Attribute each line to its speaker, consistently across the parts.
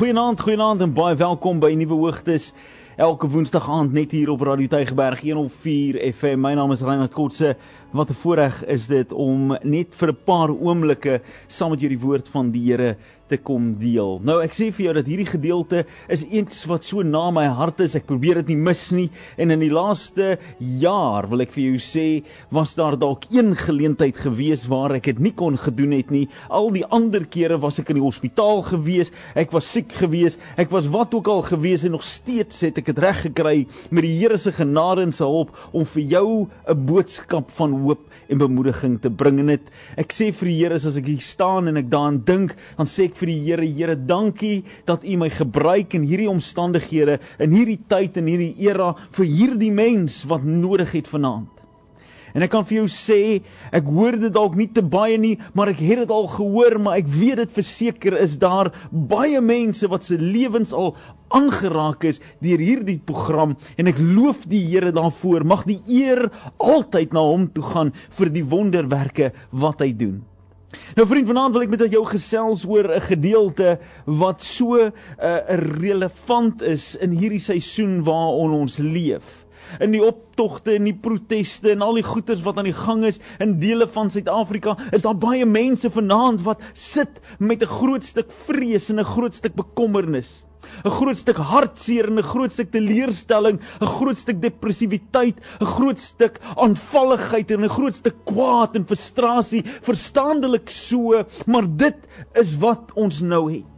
Speaker 1: Goeienaand, goeienaand en baie welkom by Nuwe Hoogtes. Elke Woensdag aand net hier op Radio Tygerberg 104 FM. My naam is Reinhard Kotse. Wat 'n voorreg is dit om net vir 'n paar oomblikke saam met jou die woord van die Here te kom deel. Nou ek sê vir jou dat hierdie gedeelte is iets wat so na my hart is. Ek probeer dit nie mis nie en in die laaste jaar wil ek vir jou sê was daar dalk een geleentheid gewees waar ek dit nie kon gedoen het nie. Al die ander kere was ek in die hospitaal gewees, ek was siek gewees, ek was wat ook al gewees en nog steeds het ek dit reg gekry met die Here se genade en sy hulp om vir jou 'n boodskap van hoop en bemoediging te bring. En dit ek sê vir die Here as ek hier staan en ek daaraan dink dan sê ek vir die Here Here dankie dat U my gebruik in hierdie omstandighede in hierdie tyd en hierdie era vir hierdie mens wat nodig het vanaand En ek kan vir jou sê, ek hoor dit dalk nie te baie nie, maar ek het dit al gehoor, maar ek weet dit verseker is daar baie mense wat se lewens al aangeraak is deur hierdie program en ek loof die Here daarvoor. Mag die eer altyd na hom toe gaan vir die wonderwerke wat hy doen. Nou vriend, vanaand wil ek met jou gesels oor 'n gedeelte wat so uh, relevant is in hierdie seisoen waarin ons leef in die optogte en die proteste en al die goeters wat aan die gang is in dele van Suid-Afrika, is daar baie mense vanaand wat sit met 'n groot stuk vrees en 'n groot stuk bekommernis. 'n groot stuk hartseer en 'n groot stuk teleurstelling, 'n groot stuk depressiwiteit, 'n groot stuk aanvalligheid en 'n groot stuk kwaad en frustrasie, verstaandelik so, maar dit is wat ons nou het.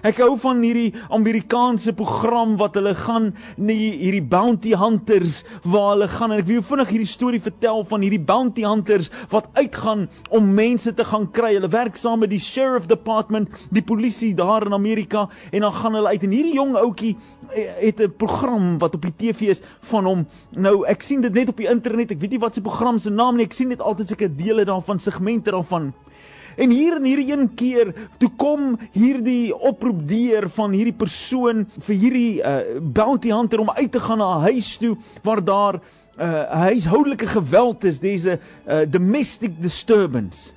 Speaker 1: Ek hou van hierdie Amerikaanse program wat hulle gaan nie hierdie bounty hunters waar hulle gaan en ek wil jou vinnig hierdie storie vertel van hierdie bounty hunters wat uitgaan om mense te gaan kry. Hulle werk saam met die sheriff department, die polisie daar in Amerika en dan gaan hulle uit en hierdie jong ouetjie eh, het 'n program wat op die TV is van hom. Nou ek sien dit net op die internet. Ek weet nie wat se program se naam nie. Ek sien net altyd seker dele daarvan, segmente daarvan. En hier in hierdie een keer, toe kom hierdie oproep deur van hierdie persoon vir hierdie uh, bounty hunter om uit te gaan na 'n huis toe waar daar 'n uh, huishoudelike geweld is, dis 'n uh, domestic disturbance.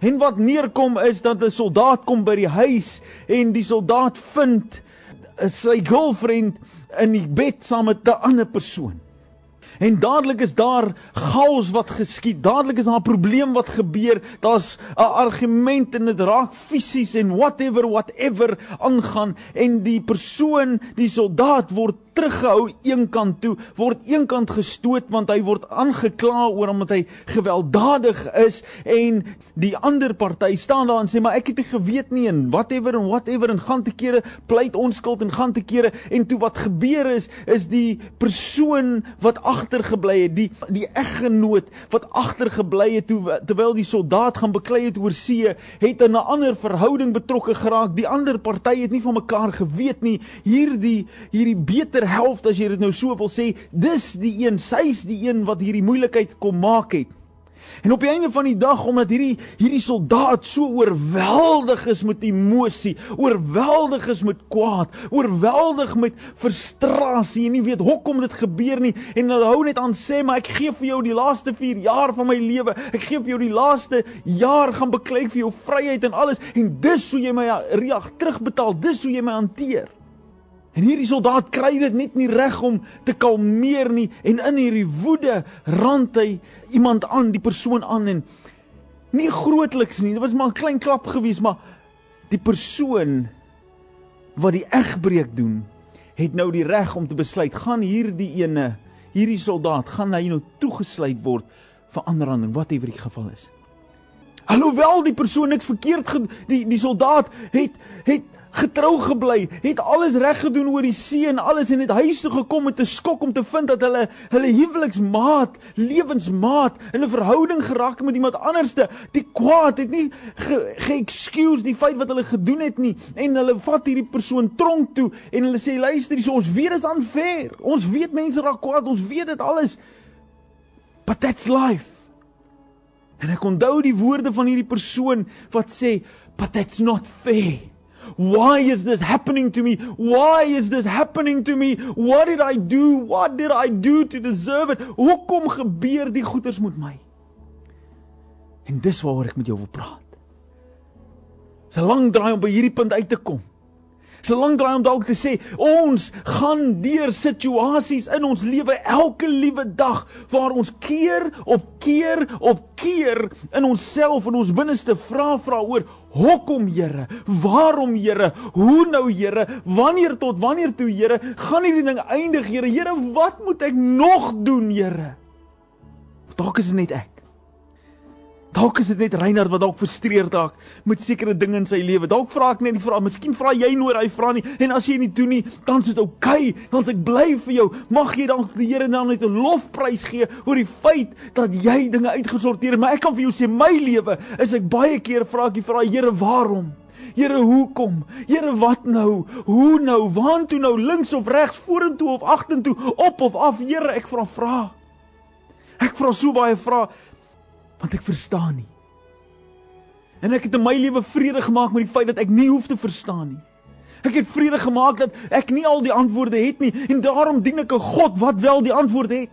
Speaker 1: En wat neerkom is dat 'n soldaat kom by die huis en die soldaat vind uh, sy girlfriend in die bed saam met 'n ander persoon. En dadelik is daar chaos wat geskied. Dadelik is daar 'n probleem wat gebeur. Daar's 'n argument en dit raak fisies en whatever whatever aangaan en die persoon, die soldaat word teruggehou eenkant toe, word eenkant gestoot want hy word aangekla oor omdat hy gewelddadig is en die ander party staan daar en sê maar ek het nie geweet nie en whatever en whatever en gaan te kere pleit onskuld en gaan te kere en toe wat gebeur is is die persoon wat agtergebly het, die die eggenoot wat agtergebly het toe terwyl die soldaat gaan beklei het oor see, het in 'n ander verhouding betrokke geraak. Die ander party het nie van mekaar geweet nie. Hierdie hierdie beter helfte as jy dit nou so wil sê, dis die een, sy's die een wat hierdie moeilikheid kom maak het. En op die einde van die dag omdat hierdie hierdie soldaat so oorweldig is met emosie, oorweldig is met kwaad, oorweldig met frustrasie en nie weet hoekom dit gebeur nie en hulle hou net aan sê maar ek gee vir jou die laaste 4 jaar van my lewe. Ek gee vir jou die laaste jaar gaan beklei vir jou vryheid en alles en dis hoe jy my reag terugbetaal. Dis hoe jy my hanteer. En hierdie soldaat kry dit net nie reg om te kalmeer nie en in hierdie woede rand hy iemand aan, die persoon aan en nie grootliks nie. Dit was maar 'n klein klap gewees, maar die persoon wat die egbreek doen, het nou die reg om te besluit gaan hierdie ene, hierdie soldaat gaan hy nou toegesluit word vir aanranding, whatever die geval is. Alhoewel die persoon niks verkeerd die die soldaat het het getrou gebly, het alles reg gedoen oor die see en alles en het huis toe gekom met 'n skok om te vind dat hulle hulle huweliksmaat, lewensmaat in 'n verhouding geraak met iemand anderste. Die kwaad het nie ge-excuse ge die feit wat hulle gedoen het nie en hulle vat hierdie persoon tronk toe en hulle sê luister, so ons weet dit is unfair. Ons weet mense raak kwaad, ons weet dit alles. But that's life. En ek onthou die woorde van hierdie persoon wat sê, "But that's not fair." Why is this happening to me? Why is this happening to me? What did I do? What did I do to deserve it? Hoekom gebeur die goeters met my? En dis waaroor ek met jou wil praat. Dis 'n lang draai om by hierdie punt uit te kom. Lang draai om dalk te sê ons gaan deur situasies in ons lewe elke liewe dag waar ons keer op keer op keer in onsself en ons binneste vra vra oor hoekom Here? Waarom Here? Hoe nou Here? Wanneer tot wanneer toe Here? Gaan hierdie ding eindig Here? Here, wat moet ek nog doen Here? Dalk is dit net ek. Dalk is dit net Reinhard wat dalk frustreerd raak met sekere dinge in sy lewe. Dalk vra ek net die vraag, miskien vra jy nooit hy vra nie en as jy nie doen nie, dan is dit oukei. Okay, dan sê ek bly vir jou. Mag jy dan die Here dan net 'n lofprys gee oor die feit dat jy dinge uitgesorteer het. Maar ek kan vir jou sê my lewe is ek baie keer vra ek die vraag, Here, waarom? Here, hoekom? Here, wat nou? Hoe nou? Waartoe nou? Links of regs, vorentoe of agtertoe, op of af? Here, ek vra vra. Ek vra so baie vrae want ek verstaan nie. En ek het in my lewe vrede gemaak met die feit dat ek nie hoef te verstaan nie. Ek het vrede gemaak dat ek nie al die antwoorde het nie en daarom dien ek 'n God wat wel die antwoorde het.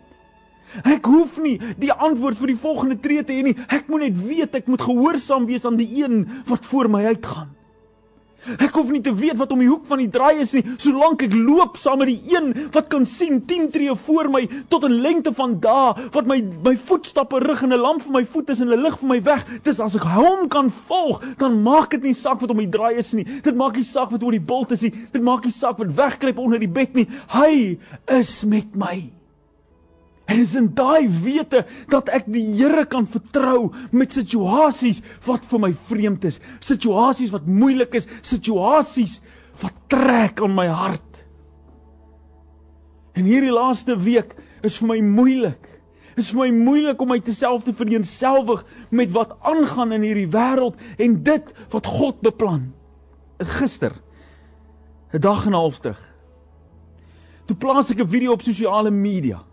Speaker 1: Ek hoef nie die antwoord vir die volgende tree te hê nie. Ek moet net weet ek moet gehoorsaam wees aan die een wat voor my uitgaan. Ek hoef nie te weet wat om die hoek van die draai is nie, solank ek loop saam met die een wat kan sien 10 tree voor my tot 'n lengte van dae wat my my voetstappe rig en 'n lamp vir my voet is en 'n lig vir my weg. Dis as ek hom kan volg, dan maak dit nie saak wat om die draai is nie. Dit maak nie saak wat oor die bult is nie. Dit maak nie saak wat wegkruip onder die bed nie. Hy is met my. En is in daai wete dat ek die Here kan vertrou met situasies wat vir my vreemd is, situasies wat moeilik is, situasies wat trek aan my hart. En hierdie laaste week is vir my moeilik. Is vir my moeilik om my self te vereenselwig met wat aangaan in hierdie wêreld en dit wat God beplan. Gister 'n dag en 'n half terug. Toe plaas ek 'n video op sosiale media.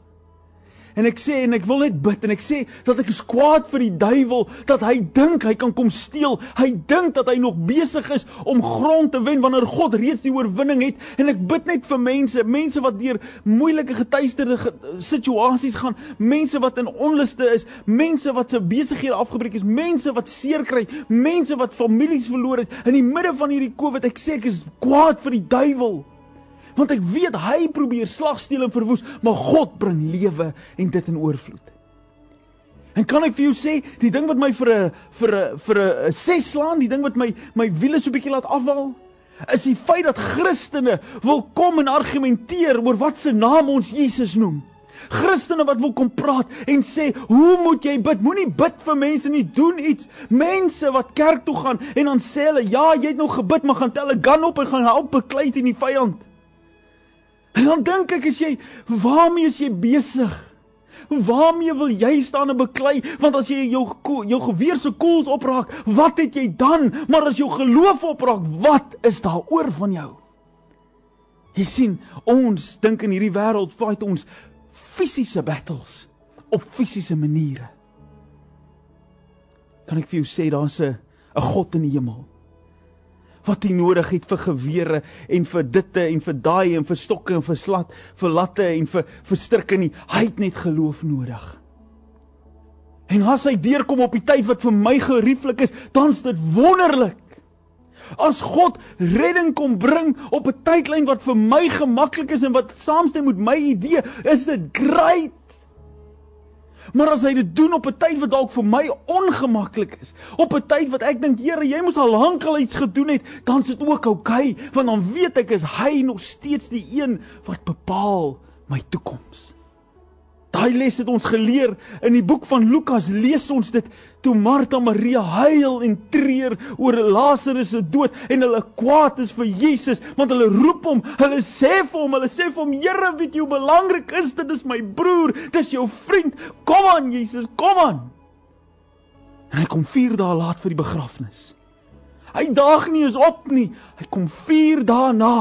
Speaker 1: En ek sê en ek wil net bid en ek sê dat ek is kwaad vir die duiwel dat hy dink hy kan kom steel. Hy dink dat hy nog besig is om grond te wen wanneer God reeds die oorwinning het. En ek bid net vir mense, mense wat deur moeilike getuisterde situasies gaan, mense wat in onluste is, mense wat se besighede afgebreek is, mense wat seer kry, mense wat families verloor het in die midde van hierdie Covid. Ek sê ek is kwaad vir die duiwel want ek weet hy probeer slag steel en verwoes, maar God bring lewe en dit in oorvloed. En kan ek vir jou sê, die ding wat my vir 'n vir 'n vir 'n ses slaan, die ding wat my my wiele so bietjie laat afval, is die feit dat Christene wil kom en argumenteer oor wat se naam ons Jesus noem. Christene wat wil kom praat en sê, "Hoe moet jy bid? Moenie bid vir mense nie, doen iets." Mense wat kerk toe gaan en dan sê hulle, "Ja, jy het nog gebid, maar gaan tel 'n gun op en gaan help beklei teen die vyand." En dan dink ek as jy waarmee is jy besig? Waarmee wil jy staan en beklei? Want as jy jou jou geweer se koels opraak, wat het jy dan? Maar as jou geloof opraak, wat is daar oor van jou? Jy sien, ons dink in hierdie wêreld fight ons fisiese battles op fisiese maniere. Kan ek vir jou sê daar's 'n 'n God in die hemel wat hy nodig het vir gewere en vir ditte en vir daai en vir stokke en vir slat, vir latte en vir vir strikke nie. Hy het net geloof nodig. En as hy deurkom op die tyd wat vir my gerieflik is, dan's dit wonderlik. As God redding kom bring op 'n tydlyn wat vir my gemaklik is en wat saamstem met my idee, is dit great. Maar as hy dit doen op 'n tyd wat dalk vir my ongemaklik is, op 'n tyd wat ek dink, Here, jy moes al lank al iets gedoen het, dan is dit ook oukei, okay, want dan weet ek is hy nog steeds die een wat bepaal my toekoms. Daai les het ons geleer. In die boek van Lukas lees ons dit. Toe Martha Maria huil en treur oor Lazarus se dood en hulle kwaad is vir Jesus want hulle roep hom hulle sê vir hom hulle sê vir hom Here weet jy hoe belangrik is dit? Is my broer dis jou vriend. Kom aan Jesus kom aan. En hy kom 4 dae laat vir die begrafnis. Hy daag nie is op nie. Hy kom 4 dae na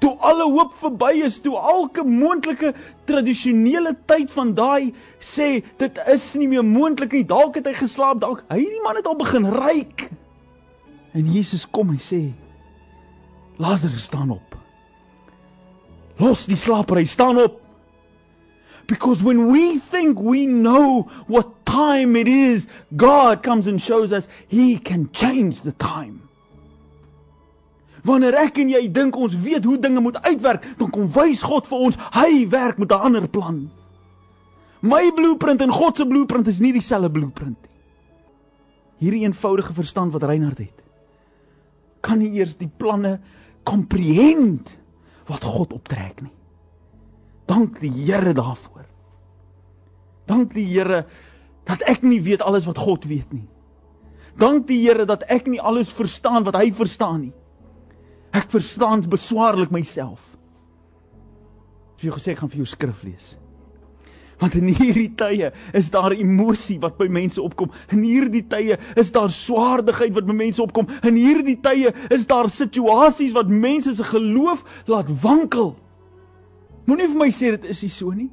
Speaker 1: toe alle hoop verby is, toe elke moontlike tradisionele tyd van daai sê dit is nie meer moontlik nie. Dalk het hy geslaap, dalk hy die man het al begin ryk. En Jesus kom en sê: Lazarus staan op. Los die slaper, hy staan op. Because when we think we know what time it is, God comes and shows us he can change the time. Wanneer ek en jy dink ons weet hoe dinge moet uitwerk, dan kom wys God vir ons, hy werk met 'n ander plan. My blueprint en God se blueprint is nie dieselfde blueprint nie. Hierdie eenvoudige verstand wat Reinhard het, kan nie eers die planne komprehend wat God optrek nie. Dank die Here daarvoor. Dank die Here dat ek nie weet alles wat God weet nie. Dank die Here dat ek nie alles verstaan wat hy verstaan nie. Ek verstaan beswaarlik myself. Ek het jou gesê ek gaan vir jou skrif lees. Want in hierdie tye is daar emosie wat by mense opkom. In hierdie tye is daar swaardigheid wat by mense opkom. In hierdie tye is daar situasies wat mense se geloof laat wankel. Moenie vir my sê dit is nie so nie.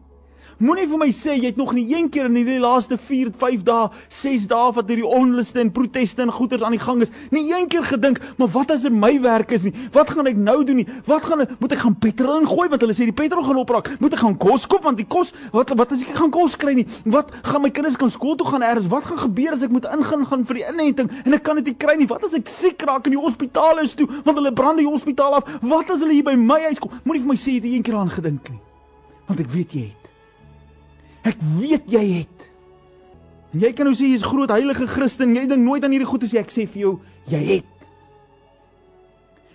Speaker 1: Moenie vir my sê jy het nog nie een keer in hierdie laaste 4, 5 dae, 6 dae wat hierdie onluste en proteste en goeters aan die gang is, nie een keer gedink, maar wat as dit my werk is nie? Wat gaan ek nou doen nie? Wat gaan moet ek gaan petrol ingooi want hulle sê die petrol gaan opraak. Moet ek gaan kos koop want die kos wat wat as ek gaan kos kry nie? Wat gaan my kinders kan skool toe gaan eers? Wat gaan gebeur as ek moet ingaan gaan vir die inenting en ek kan dit nie kry nie? Wat as ek siek raak in die hospitaal is toe want hulle brand die hospitaal af? Wat as hulle hier by my huis kom? Moenie vir my sê jy het een keer aan gedink nie. Want ek weet jy het. Ek weet jy het. En jy kan nou sê jy's groot heilige Christen, jy dink nooit aan hierdie goed as ek sê vir jou jy het.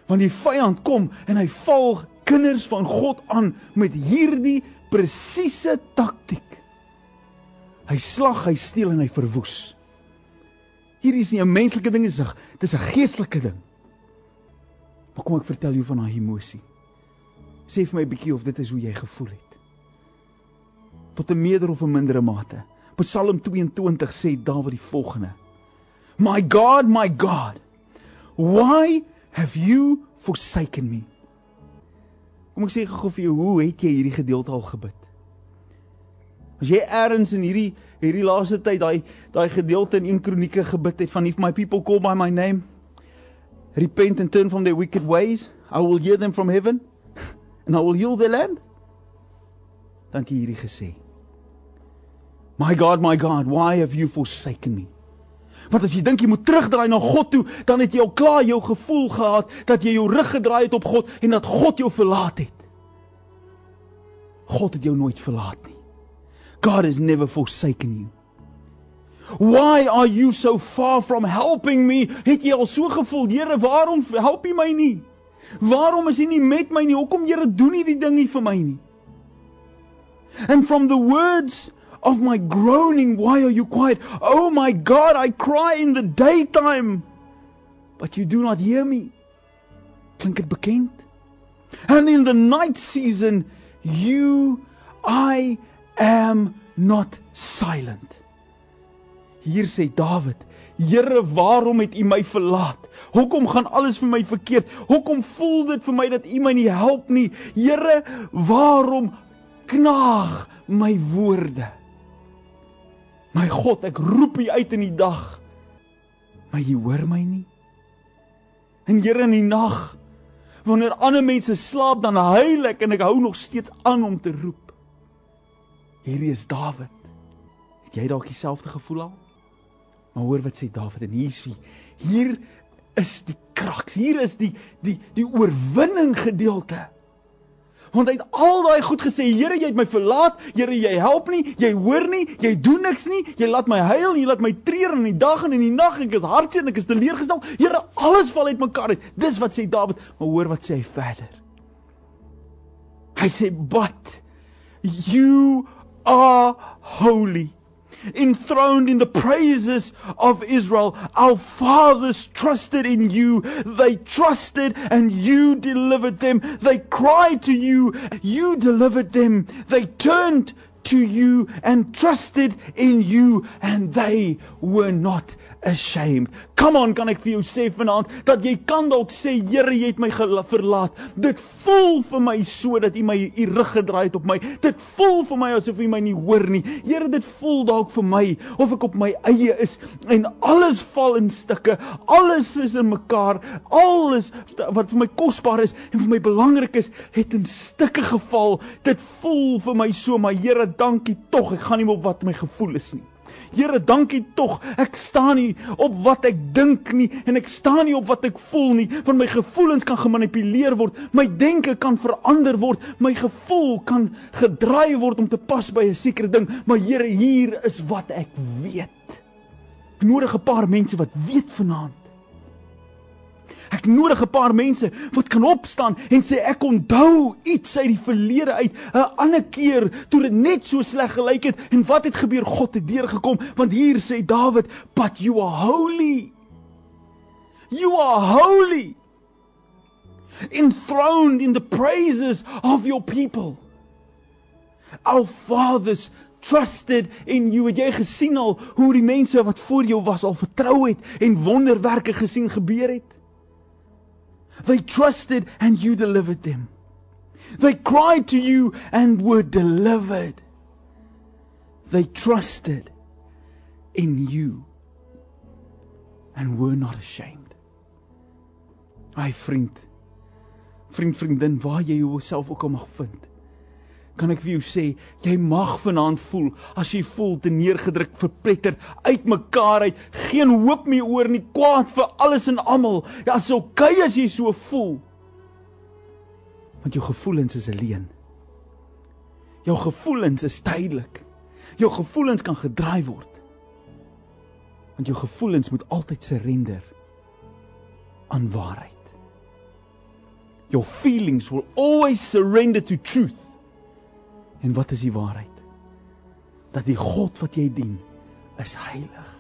Speaker 1: Want die vyand kom en hy val kinders van God aan met hierdie presiese taktik. Hy slag, hy steel en hy verwoes. Hierdie is nie 'n menslike ding dit is 'n geestelike ding. Maar kom ek vertel jou van daai emosie. Sê vir my 'n bietjie of dit is hoe jy gevoel het tot 'n meerder of 'n mindere mate. Psalm 22 sê Dawid die volgende: My God, my God, why have you forsaken me? Kom ek sê gou vir jou, hoe het jy hierdie gedeelte al gebid? As jy eers in hierdie hierdie laaste tyd daai daai gedeelte in 1 Kronieke gebid het van if my people call by my name repent and turn from their wicked ways, I will hear them from heaven and I will heal their land. Dan het jy hierdie gesê. My God, my God, why have you forsaken me? Want as jy dink jy moet terugdraai na God toe, dan het jy al klaar jou gevoel gehad dat jy jou rug gedraai het op God en dat God jou verlaat het. God het jou nooit verlaat nie. God has never forsaken you. Why are you so far from helping me? Het jy al so gevoel, Here, waarom help U my nie? Waarom is U nie met my nie? Hoekom Here doen U die ding nie vir my nie? And from the words of my groaning, why are you quiet? Oh my God, I cry in the daytime, but you do not hear me. Klink dit bekend? And in the night season, you, I am not silent. Hier sê Dawid, Here, waarom het U my verlaat? Hoekom gaan alles vir my verkeerd? Hoekom voel dit vir my dat U my nie help nie? Here, waarom knaag my woorde? My God, ek roep U uit in die dag. Maar U hoor my nie. En Here in die nag, wanneer ander mense slaap, dan huil ek en ek hou nog steeds aan om te roep. Hierdie is Dawid. Het jy dalk dieselfde gevoel al? Maar hoor wat sê Dawid en hier's wie. Hier is die kraks. Hier is die die die oorwinning gedeelte. Want hy het al daai goed gesê, Here, jy het my verlaat. Here, jy help nie, jy hoor nie, jy doen niks nie. Jy laat my huil, jy laat my treur in die dag en in die nag. Ek is hartseer, ek is teleurgestel. Here, alles val uitmekaar uit. Dis wat sê Dawid, maar hoor wat sê hy verder. Hy sê, "But you are holy." Enthroned in the praises of Israel. Our fathers trusted in you. They trusted and you delivered them. They cried to you. You delivered them. They turned to you and trusted in you and they were not ashamed. Come on, kan ek vir jou sê vanaand dat jy kan dalk sê Here, jy het my verlaat. Dit voel vir my so dat U my U rug gedraai het op my. Dit voel vir my asof U my nie hoor nie. Here, dit voel dalk vir my of ek op my eie is en alles val in stukke. Alles is in mekaar. Alles wat vir my kosbaar is en vir my belangrik is, het in stukke geval. Dit voel vir my so, maar Here, dankie tog. Ek gaan nie op wat my gevoel is nie. Here, dankie tog. Ek staan nie op wat ek dink nie en ek staan nie op wat ek voel nie, want my gevoelens kan gemanipuleer word. My denke kan verander word. My gevoel kan gedraai word om te pas by 'n sekere ding. Maar Here, hier is wat ek weet. Ek nodig 'n paar mense wat weet vanaand Ek nodig 'n paar mense wat kan opstaan en sê ek onthou iets uit die verlede uit, 'n ander keer toe dit net so sleg gelyk het en wat het gebeur? God het deurgekom want hier sê Dawid, "But you are holy. You are holy. Enthroned in the praises of your people." Our fathers trusted in you. Het jy gesien al hoe die mense wat voor jou was al vertrou het en wonderwerke gesien gebeur het? They trusted and you delivered them. They cried to you and were delivered. They trusted in you and were not ashamed. My vriend, vriend, vriendin, waar jy jouself ook al mag vind kan ek vir jou sê, jy mag vanaand voel as jy voel te neergedruk, verpletter, uitmekaar uit, geen hoop meer oor nie, kwaad vir alles en almal. Ja, is okay as jy so voel. Want jou gevoelens is alleen. Jou gevoelens is tydelik. Jou gevoelens kan gedraai word. Want jou gevoelens moet altyd surrender aan waarheid. Your feelings will always surrender to truth. En wat is die waarheid? Dat die God wat jy dien is heilig.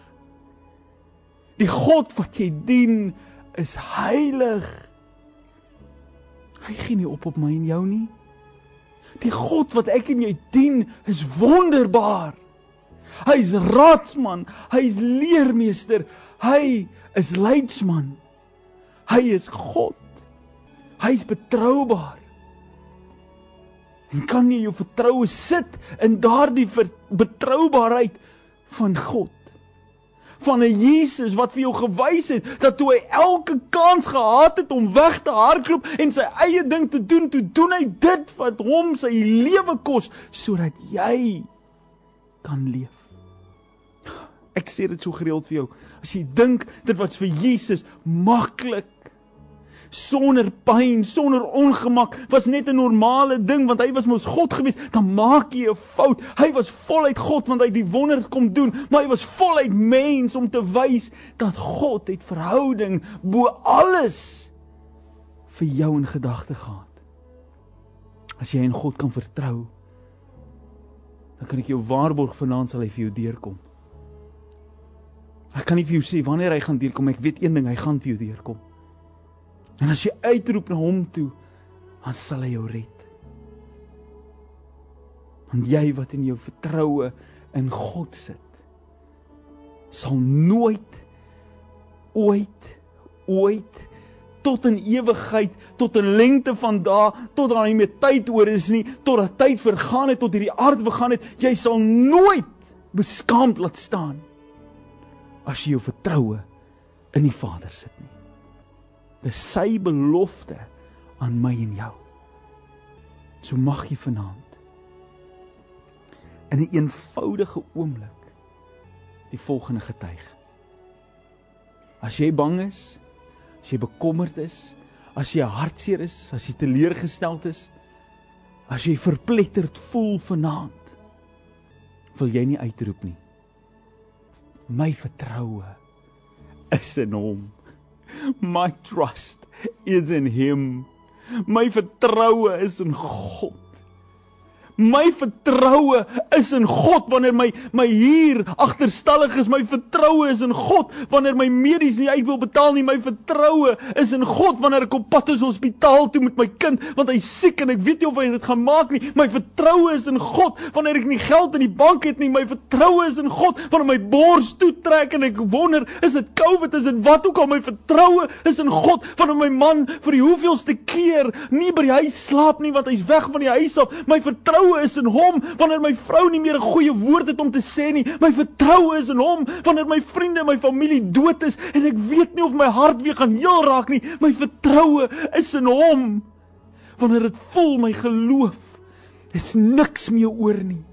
Speaker 1: Die God wat jy dien is heilig. Hy gee nie op op my en jou nie. Die God wat ek en jy dien is wonderbaar. Hy's raadsman, hy's leermeester, hy is leidsman. Hy is God. Hy's betroubaar. En kan jy jou vertroue sit in daardie betroubaarheid van God? Van 'n Jesus wat vir jou gewys het dat toe hy elke kans gehad het om weg te hardloop en sy eie ding te doen, toe doen hy dit wat hom sy lewe kos sodat jy kan leef. Ek sê dit so gereeld vir jou. As jy dink dit was vir Jesus maklik sonder pyn, sonder ongemak, was net 'n normale ding want hy was mos God gewees. Dan maak jy 'n fout. Hy was voluit God want hy die wonder kom doen, maar hy was voluit mens om te wys dat God het verhouding bo alles vir jou in gedagte gehad. As jy in God kan vertrou, dan kan ek jou waarborg vanaand sal hy vir jou deurkom. Ek kan nie vir jou sê wanneer hy gaan deurkom, ek weet een ding, hy gaan vir jou deurkom. En as jy uitroep na hom toe, dan sal hy jou red. Want jy wat in jou vertroue in God sit, sal nooit ooit ooit tot in ewigheid, tot 'n lengte van dae, tot daar nie meer tyd oor is nie, tot dat tyd vergaan het, tot hierdie aarde vergaan het, jy sal nooit beskaamd laat staan as jy jou vertroue in die Vader sit nie. Dis sy belofte aan my en jou. So mag jy vanaand in 'n een eenvoudige oomblik die volgende getuig. As jy bang is, as jy bekommerd is, as jy hartseer is, as jy teleurgesteld is, as jy verpletterd voel vanaand, wil jy nie uitroep nie. My vertroue is in hom. My trust is in him. My vertroue is in God. My vertroue is in God wanneer my my huur agterstallig is. My vertroue is in God wanneer my medies nie uit wil betaal nie. My vertroue is in God wanneer ek op pad is hospitaal toe met my kind want hy siek en ek weet nie of hy dit gaan maak nie. My vertroue is in God wanneer ek nie geld in die bank het nie. My vertroue is in God wanneer my bors toetrek en ek wonder, is dit COVID, is dit wat ook al? My vertroue is in God wanneer my man vir die hoeveelste keer nie by die huis slaap nie want hy's weg van die huis af. My vertroue vertroue is in hom wanneer my vrou nie meer 'n goeie woord het om te sê nie. My vertroue is in hom wanneer my vriende en my familie dood is en ek weet nie of my hart weer gaan heel raak nie. My vertroue is in hom wanneer dit voel my geloof is niks meer oor nie.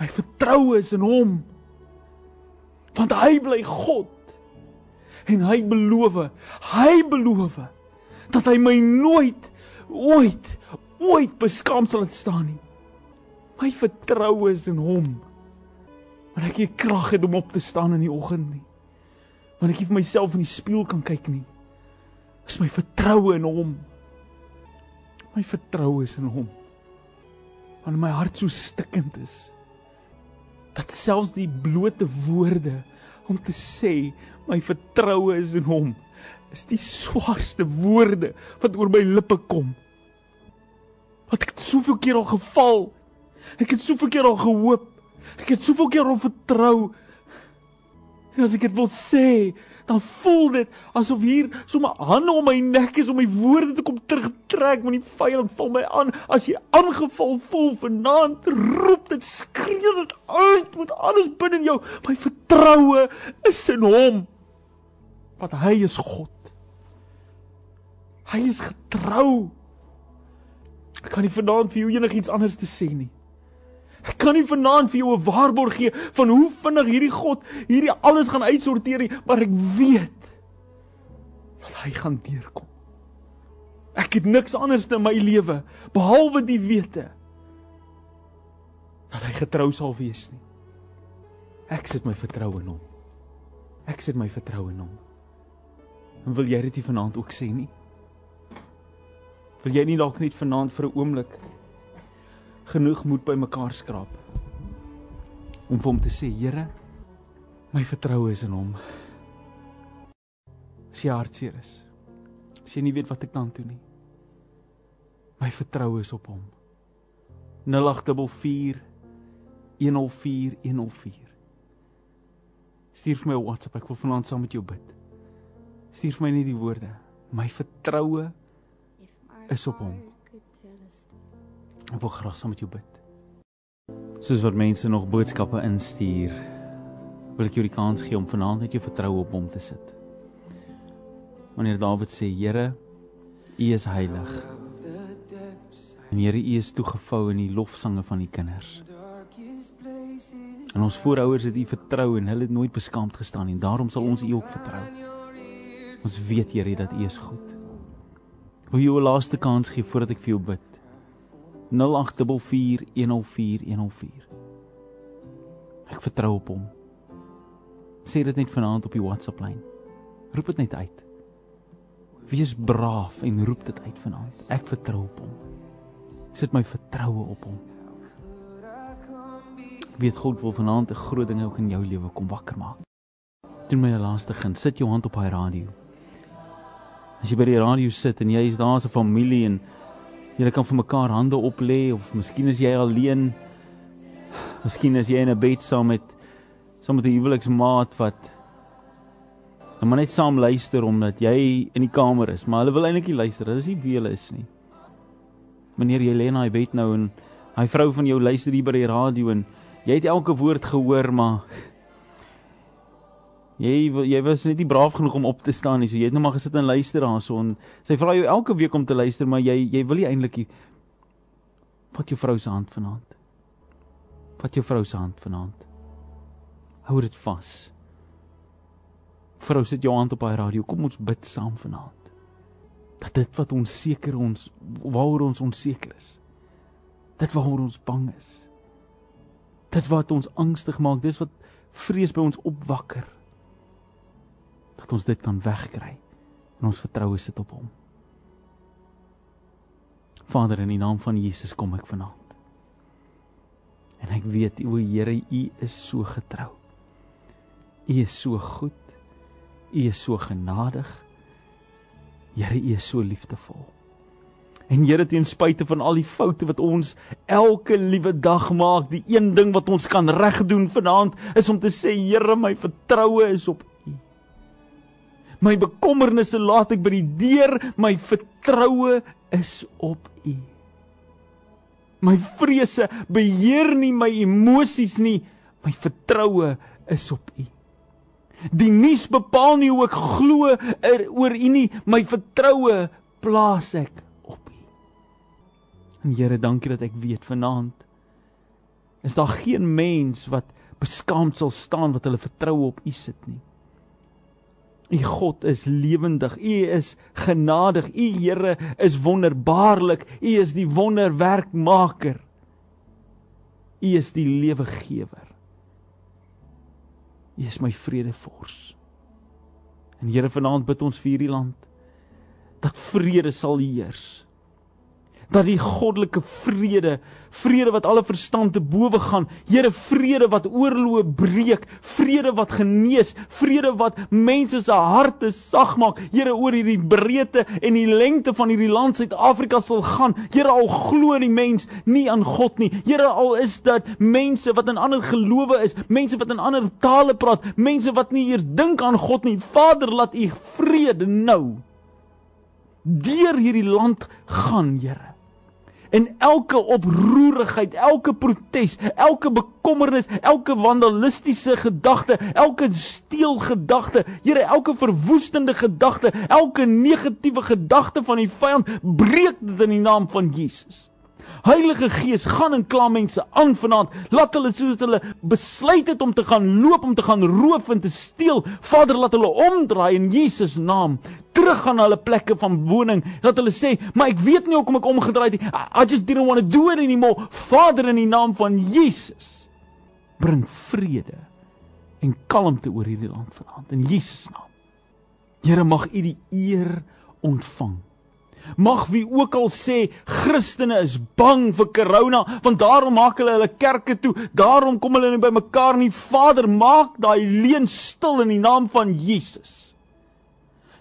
Speaker 1: My vertroue is in hom Want hy bly God. En hy beloof, hy beloof dat hy my nooit ooit ooit beskaam sal staan nie. My vertroue is in hom. Want ek het krag het om op te staan in die oggend nie. Want ek het vir myself in die spieël kan kyk nie. Is my vertroue in hom. My vertroue is in hom. Want my hart so stikkend is dat selfs die blote woorde om te sê my vertroue is in hom is die swaarste woorde wat oor my lippe kom. Wat ek het soveel keer al geval. Ek het soveel keer al gehoop. Ek het soveel keer al vertrou. En as ek dit wil sê, dan voel dit asof hier sommer hande om my nek is om my woorde te kom terugtrek want die vyand val my aan as jy aangeval voel vanaand roep dit skree dit uit met alles binne jou my vertroue is in hom want hy is God hy is getrou ek kan nie vanaand vir jou enigiets anders te sê nie Ek kan nie vanaand vir jou 'n waarborg gee van hoe vinnig hierdie God hierdie alles gaan uitsorteer nie, maar ek weet dat hy gaan deurkom. Ek het niks anders in my lewe behalwe die wete dat hy getrou sal wees nie. Ek sit my vertroue in hom. Ek sit my vertroue in hom. En wil jy dit nie vanaand ook sê nie? Wil jy nie dalk net vanaand vir 'n oomblik genoeg moed bymekaar skraap om vir hom te sê Here my vertroue is in hom. As jy hartseer is as jy nie weet wat ek dan doen nie my vertroue is op hom. 0844 104 104 stuur vir my 'n WhatsApp ek wil vanaand saam met jou bid. Stuur vir my net die woorde my vertroue is op hom Ek wil graag saam met jou bid. Soos wat mense nog boodskappe instuur, wil ek jou die kans gee om vanaand net jou vertroue op hom te sit. Wanneer Dawid sê, Here, U is heilig. En Here, U is toegevou in die lofsange van die kinders. En ons voorouers het U vertrou en hulle het nooit beskaamd gestaan nie. Daarom sal ons U ook vertrou. Ons weet Here dat U is goed. Wil jy 'n laaste kans gee voordat ek vir jou bid? 0844104104. Ek vertrou op hom. Sê dit net vanaand op die WhatsApp lyn. Roep dit net uit. Wees braaf en roep dit uit vanaand. Ek vertrou op hom. Sit my vertroue op hom. Weet God wil vanaand 'n groot ding ook in jou lewe kom wakker maak. Doen my 'n laaste gun. Sit jou hand op hy radio. As jy by die radio sit en jy is daar as 'n familie en Julle kan vir mekaar hande op lê of miskien is jy alleen. Miskien is jy in 'n bed saam met saam met 'n huweliksmaat wat dan maar net saam luister omdat jy in die kamer is, maar hulle wil eintlik nie luister. Dit is nie wie hulle is nie. Wanneer jy lê in daai bed nou en daai vrou van jou luister hier by die radio en jy het elke woord gehoor, maar Jy jy was net nie braaf genoeg om op te staan nie. So jy het net maar gesit en luister daarso en sy vra jou elke week om te luister, maar jy jy wil nie eintlik vat jou vrou se hand vanaand. Vat jou vrou se hand vanaand. Hou dit vas. Vrou sit jou hand op haar radio. Kom ons bid saam vanaand. Dat dit wat ons seker ons waaroor ons onseker is. Dit waaroor ons bang is. Dit wat ons angstig maak, dis wat vrees by ons opwakker dat ons dit kan wegkry en ons vertroue sit op hom. Vader in die naam van Jesus kom ek vanaand. En ek weet o Here, U is so getrou. U is so goed. U is so genadig. Here, U is so liefdevol. En Here, ten spyte van al die foute wat ons elke liewe dag maak, die een ding wat ons kan regdoen vanaand is om te sê, Here, my vertroue is op My bekommernisse laat ek by die deur, my vertroue is op U. My vrese beheer nie my emosies nie, my vertroue is op U. Die nuus bepaal nie hoe ek glo er, oor U nie, my vertroue plaas ek op U. En Here, dankie dat ek weet vanaand is daar geen mens wat beskaamd sal staan wat hulle vertroue op U sit nie. U God is lewendig. U is genadig. U Here is wonderbaarlik. U is die wonderwerkmaker. U is die lewegewer. U is my vredevors. En Here vanaand bid ons vir hierdie land dat vrede sal heers dat die goddelike vrede, vrede wat alle verstand te bowe gaan, Here vrede wat oorloë breek, vrede wat genees, vrede wat mense se harte sag maak, Here oor hierdie breedte en die lengte van hierdie land Suid-Afrika sal gaan. Here al glo die mens nie aan God nie. Here al is dit mense wat in ander gelowe is, mense wat in ander tale praat, mense wat nie eers dink aan God nie. Vader, laat U vrede nou deur hierdie land gaan, Here en elke oproerigheid, elke protes, elke bekommernis, elke vandalistiese gedagte, elke steelgedagte, Here, elke verwoestende gedagte, elke negatiewe gedagte van die vyand, breek dit in die naam van Jesus. Heilige Gees, gaan en kla mense aan vanaand. Laat hulle soos hulle besluit het om te gaan loop, om te gaan roof en te steel. Vader, laat hulle omdraai in Jesus naam. Terug gaan na hulle plekke van woning. Laat hulle sê, "Maar ek weet nie hoekom ek omgedraai het nie. I just didn't want to do it anymore." Vader, in die naam van Jesus, bring vrede en kalmte oor hierdie land vanaand in Jesus naam. Here, mag U die eer ontvang. Mag wie ook al sê Christene is bang vir corona, want daarom maak hulle hulle kerke toe, daarom kom hulle nie by mekaar nie. Vader, maak daai leuen stil in die naam van Jesus.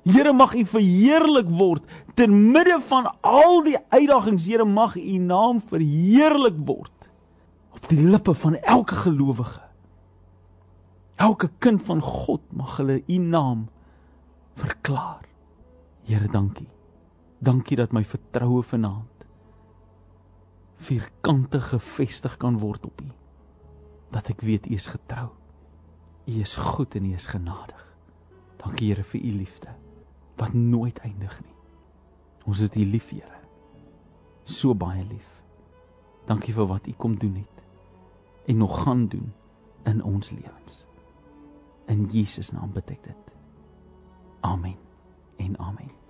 Speaker 1: Here mag U verheerlik word te midde van al die uitdagings. Here mag U naam verheerlik word op die lippe van elke gelowige. Elke kind van God mag hulle U naam verklaar. Here, dankie. Dankie dat my vertroue vanaand vierkantig gefestig kan word op U. Dat ek weet U is getrou. U is goed en U is genadig. Dankie Here vir U liefde wat nooit eindig nie. Ons het U lief, Here. So baie lief. Dankie vir wat U kom doen het en nog gaan doen in ons lewens. In Jesus naam bid ek dit. Amen. En amen.